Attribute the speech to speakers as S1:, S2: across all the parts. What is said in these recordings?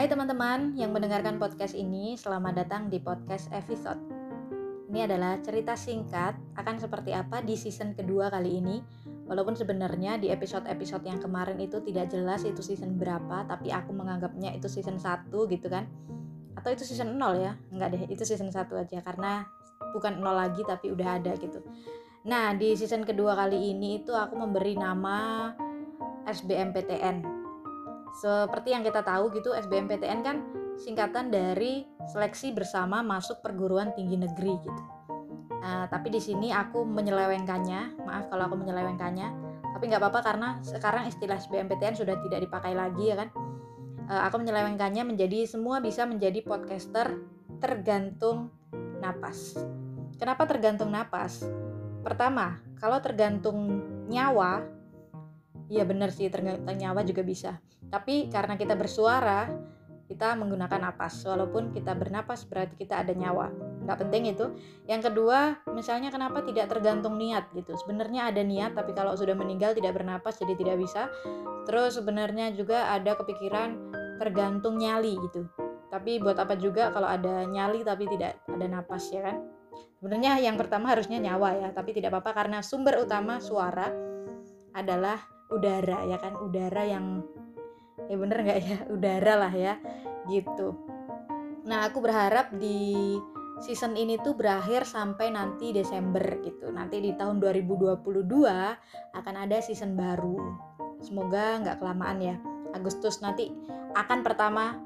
S1: Hai teman-teman yang mendengarkan podcast ini, selamat datang di podcast episode. Ini adalah cerita singkat akan seperti apa di season kedua kali ini. Walaupun sebenarnya di episode-episode yang kemarin itu tidak jelas itu season berapa, tapi aku menganggapnya itu season 1 gitu kan. Atau itu season 0 ya? Enggak deh, itu season 1 aja karena bukan 0 lagi tapi udah ada gitu. Nah, di season kedua kali ini itu aku memberi nama SBMPTN seperti yang kita tahu gitu SBMPTN kan singkatan dari seleksi bersama masuk perguruan tinggi negeri gitu. Nah, tapi di sini aku menyelewengkannya, maaf kalau aku menyelewengkannya, tapi nggak apa-apa karena sekarang istilah SBMPTN sudah tidak dipakai lagi ya kan. Uh, aku menyelewengkannya menjadi semua bisa menjadi podcaster tergantung napas. Kenapa tergantung napas? Pertama, kalau tergantung nyawa, ya benar sih tergantung nyawa juga bisa tapi karena kita bersuara, kita menggunakan napas. Walaupun kita bernapas berarti kita ada nyawa. Nggak penting itu. Yang kedua, misalnya kenapa tidak tergantung niat gitu. Sebenarnya ada niat, tapi kalau sudah meninggal tidak bernapas jadi tidak bisa. Terus sebenarnya juga ada kepikiran tergantung nyali gitu. Tapi buat apa juga kalau ada nyali tapi tidak ada napas ya kan? Sebenarnya yang pertama harusnya nyawa ya, tapi tidak apa-apa karena sumber utama suara adalah udara ya kan, udara yang ya bener nggak ya? Udara lah ya gitu. Nah aku berharap di season ini tuh berakhir sampai nanti Desember gitu. Nanti di tahun 2022 akan ada season baru. Semoga nggak kelamaan ya. Agustus nanti akan pertama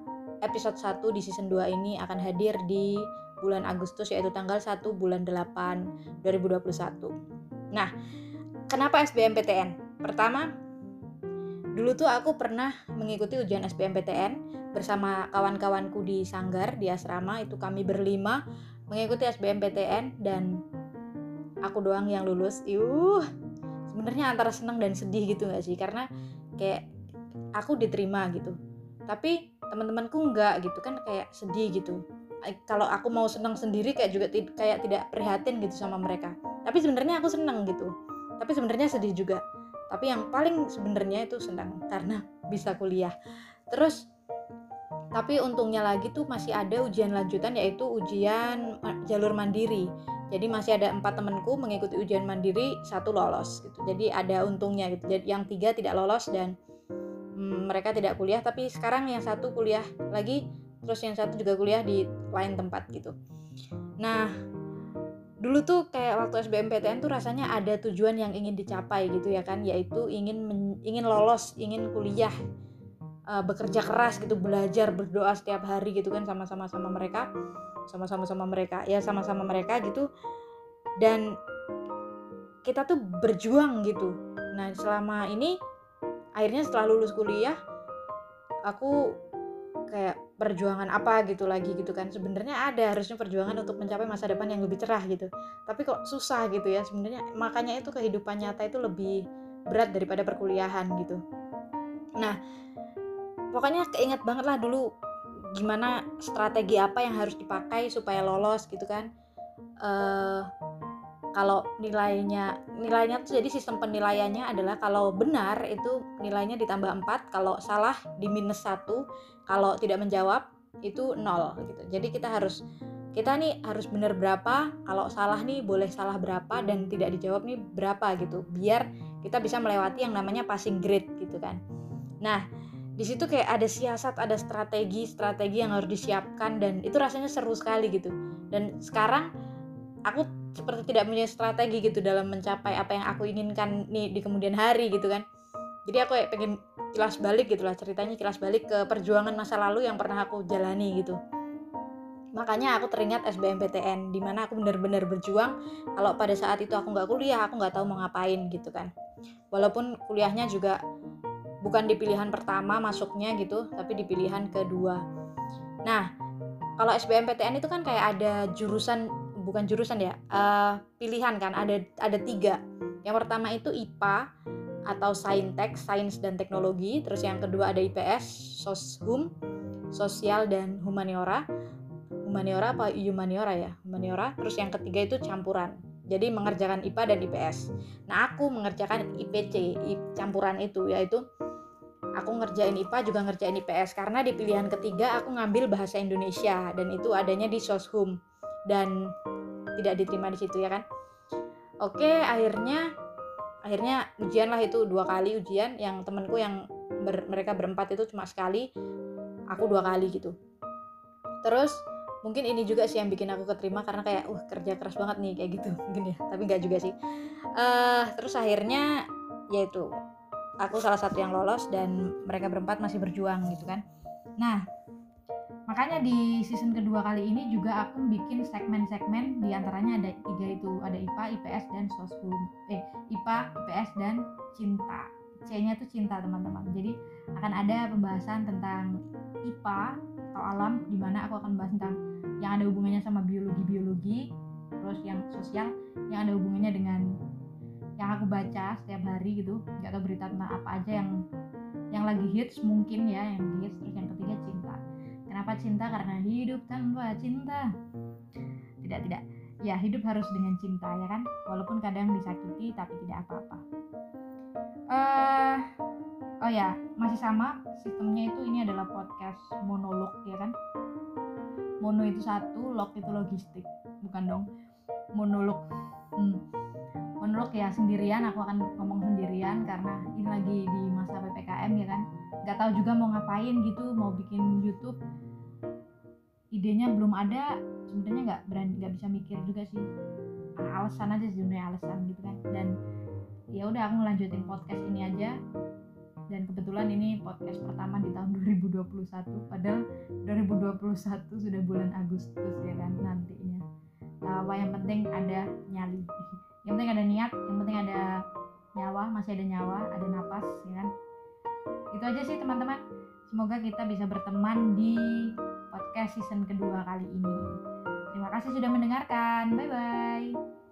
S1: episode 1 di season 2 ini akan hadir di bulan Agustus yaitu tanggal 1 bulan 8 2021 nah kenapa SBMPTN pertama Dulu tuh aku pernah mengikuti ujian SBMPTN bersama kawan-kawanku di Sanggar di asrama itu kami berlima mengikuti SBMPTN dan aku doang yang lulus. Yuh, sebenarnya antara senang dan sedih gitu gak sih? Karena kayak aku diterima gitu. Tapi teman-temanku enggak gitu kan kayak sedih gitu. Kalau aku mau senang sendiri kayak juga kayak tidak prihatin gitu sama mereka. Tapi sebenarnya aku senang gitu. Tapi sebenarnya sedih juga tapi yang paling sebenarnya itu senang karena bisa kuliah. Terus tapi untungnya lagi tuh masih ada ujian lanjutan yaitu ujian jalur mandiri. Jadi masih ada empat temanku mengikuti ujian mandiri satu lolos gitu. Jadi ada untungnya gitu. Jadi yang tiga tidak lolos dan hmm, mereka tidak kuliah. Tapi sekarang yang satu kuliah lagi terus yang satu juga kuliah di lain tempat gitu. Nah dulu tuh kayak waktu SBMPTN tuh rasanya ada tujuan yang ingin dicapai gitu ya kan yaitu ingin ingin lolos ingin kuliah uh, bekerja keras gitu belajar berdoa setiap hari gitu kan sama-sama sama mereka sama-sama sama mereka ya sama-sama mereka gitu. Dan kita tuh berjuang gitu. Nah selama ini akhirnya setelah lulus kuliah aku kayak perjuangan apa gitu lagi gitu kan. Sebenarnya ada harusnya perjuangan untuk mencapai masa depan yang lebih cerah gitu. Tapi kok susah gitu ya sebenarnya makanya itu kehidupan nyata itu lebih berat daripada perkuliahan gitu. Nah pokoknya keinget banget lah dulu gimana strategi apa yang harus dipakai supaya lolos gitu kan. Uh, kalau nilainya nilainya tuh jadi sistem penilaiannya adalah kalau benar itu nilainya ditambah 4 kalau salah di minus 1 kalau tidak menjawab itu nol gitu. Jadi kita harus kita nih harus benar berapa kalau salah nih boleh salah berapa dan tidak dijawab nih berapa gitu biar kita bisa melewati yang namanya passing grade gitu kan. Nah di situ kayak ada siasat ada strategi strategi yang harus disiapkan dan itu rasanya seru sekali gitu. Dan sekarang aku seperti tidak punya strategi gitu dalam mencapai apa yang aku inginkan nih di kemudian hari gitu kan. Jadi aku pengen kilas balik gitu lah ceritanya kilas balik ke perjuangan masa lalu yang pernah aku jalani gitu. Makanya aku teringat SBMPTN di mana aku benar-benar berjuang. Kalau pada saat itu aku nggak kuliah aku nggak tahu mau ngapain gitu kan. Walaupun kuliahnya juga bukan di pilihan pertama masuknya gitu tapi di pilihan kedua. Nah kalau SBMPTN itu kan kayak ada jurusan bukan jurusan ya uh, pilihan kan ada ada tiga. Yang pertama itu IPA atau Saintek Sains dan Teknologi. Terus yang kedua ada IPS Soshum Sosial dan Humaniora. Humaniora apa Humaniora ya? Humaniora. Terus yang ketiga itu campuran. Jadi mengerjakan IPA dan IPS nah aku mengerjakan IPC campuran itu yaitu aku ngerjain IPA juga ngerjain IPS karena di pilihan ketiga aku ngambil bahasa Indonesia dan itu adanya di Soshum. Dan tidak diterima di situ ya kan? Oke akhirnya akhirnya ujian lah itu dua kali ujian yang temenku yang ber, mereka berempat itu cuma sekali aku dua kali gitu. Terus mungkin ini juga sih yang bikin aku keterima karena kayak uh kerja keras banget nih kayak gitu mungkin ya tapi nggak juga sih. Uh, terus akhirnya yaitu aku salah satu yang lolos dan mereka berempat masih berjuang gitu kan. Nah makanya di season kedua kali ini juga aku bikin segmen-segmen di antaranya ada tiga itu. Ada IPA, IPS dan soshum eh IPA, IPS dan cinta. C-nya itu cinta teman-teman. Jadi akan ada pembahasan tentang IPA atau alam di mana aku akan bahas tentang yang ada hubungannya sama biologi-biologi terus yang sosial yang ada hubungannya dengan yang aku baca setiap hari gitu. Nggak tahu berita tentang apa aja yang yang lagi hits mungkin ya yang hits. Terus yang ketiga Kenapa cinta? Karena hidup tanpa cinta. Tidak, tidak. Ya, hidup harus dengan cinta ya kan? Walaupun kadang disakiti tapi tidak apa-apa. Uh, oh ya, masih sama sistemnya itu ini adalah podcast monolog ya kan? Mono itu satu, log itu logistik. Bukan dong. Monolog. Hmm. Monolog ya sendirian, aku akan ngomong sendirian karena ini lagi di masa PPKM ya kan nggak tahu juga mau ngapain gitu mau bikin YouTube idenya belum ada sebenarnya nggak berani nggak bisa mikir juga sih. Alasan aja sebenarnya alasan gitu kan. Dan ya udah aku ngelanjutin podcast ini aja. Dan kebetulan ini podcast pertama di tahun 2021 padahal 2021 sudah bulan Agustus ya kan nantinya. Apa yang penting ada nyali. Yang penting ada niat yang penting ada nyawa masih ada nyawa ada napas ya kan. Itu aja sih teman-teman. Semoga kita bisa berteman di podcast season kedua kali ini. Terima kasih sudah mendengarkan. Bye bye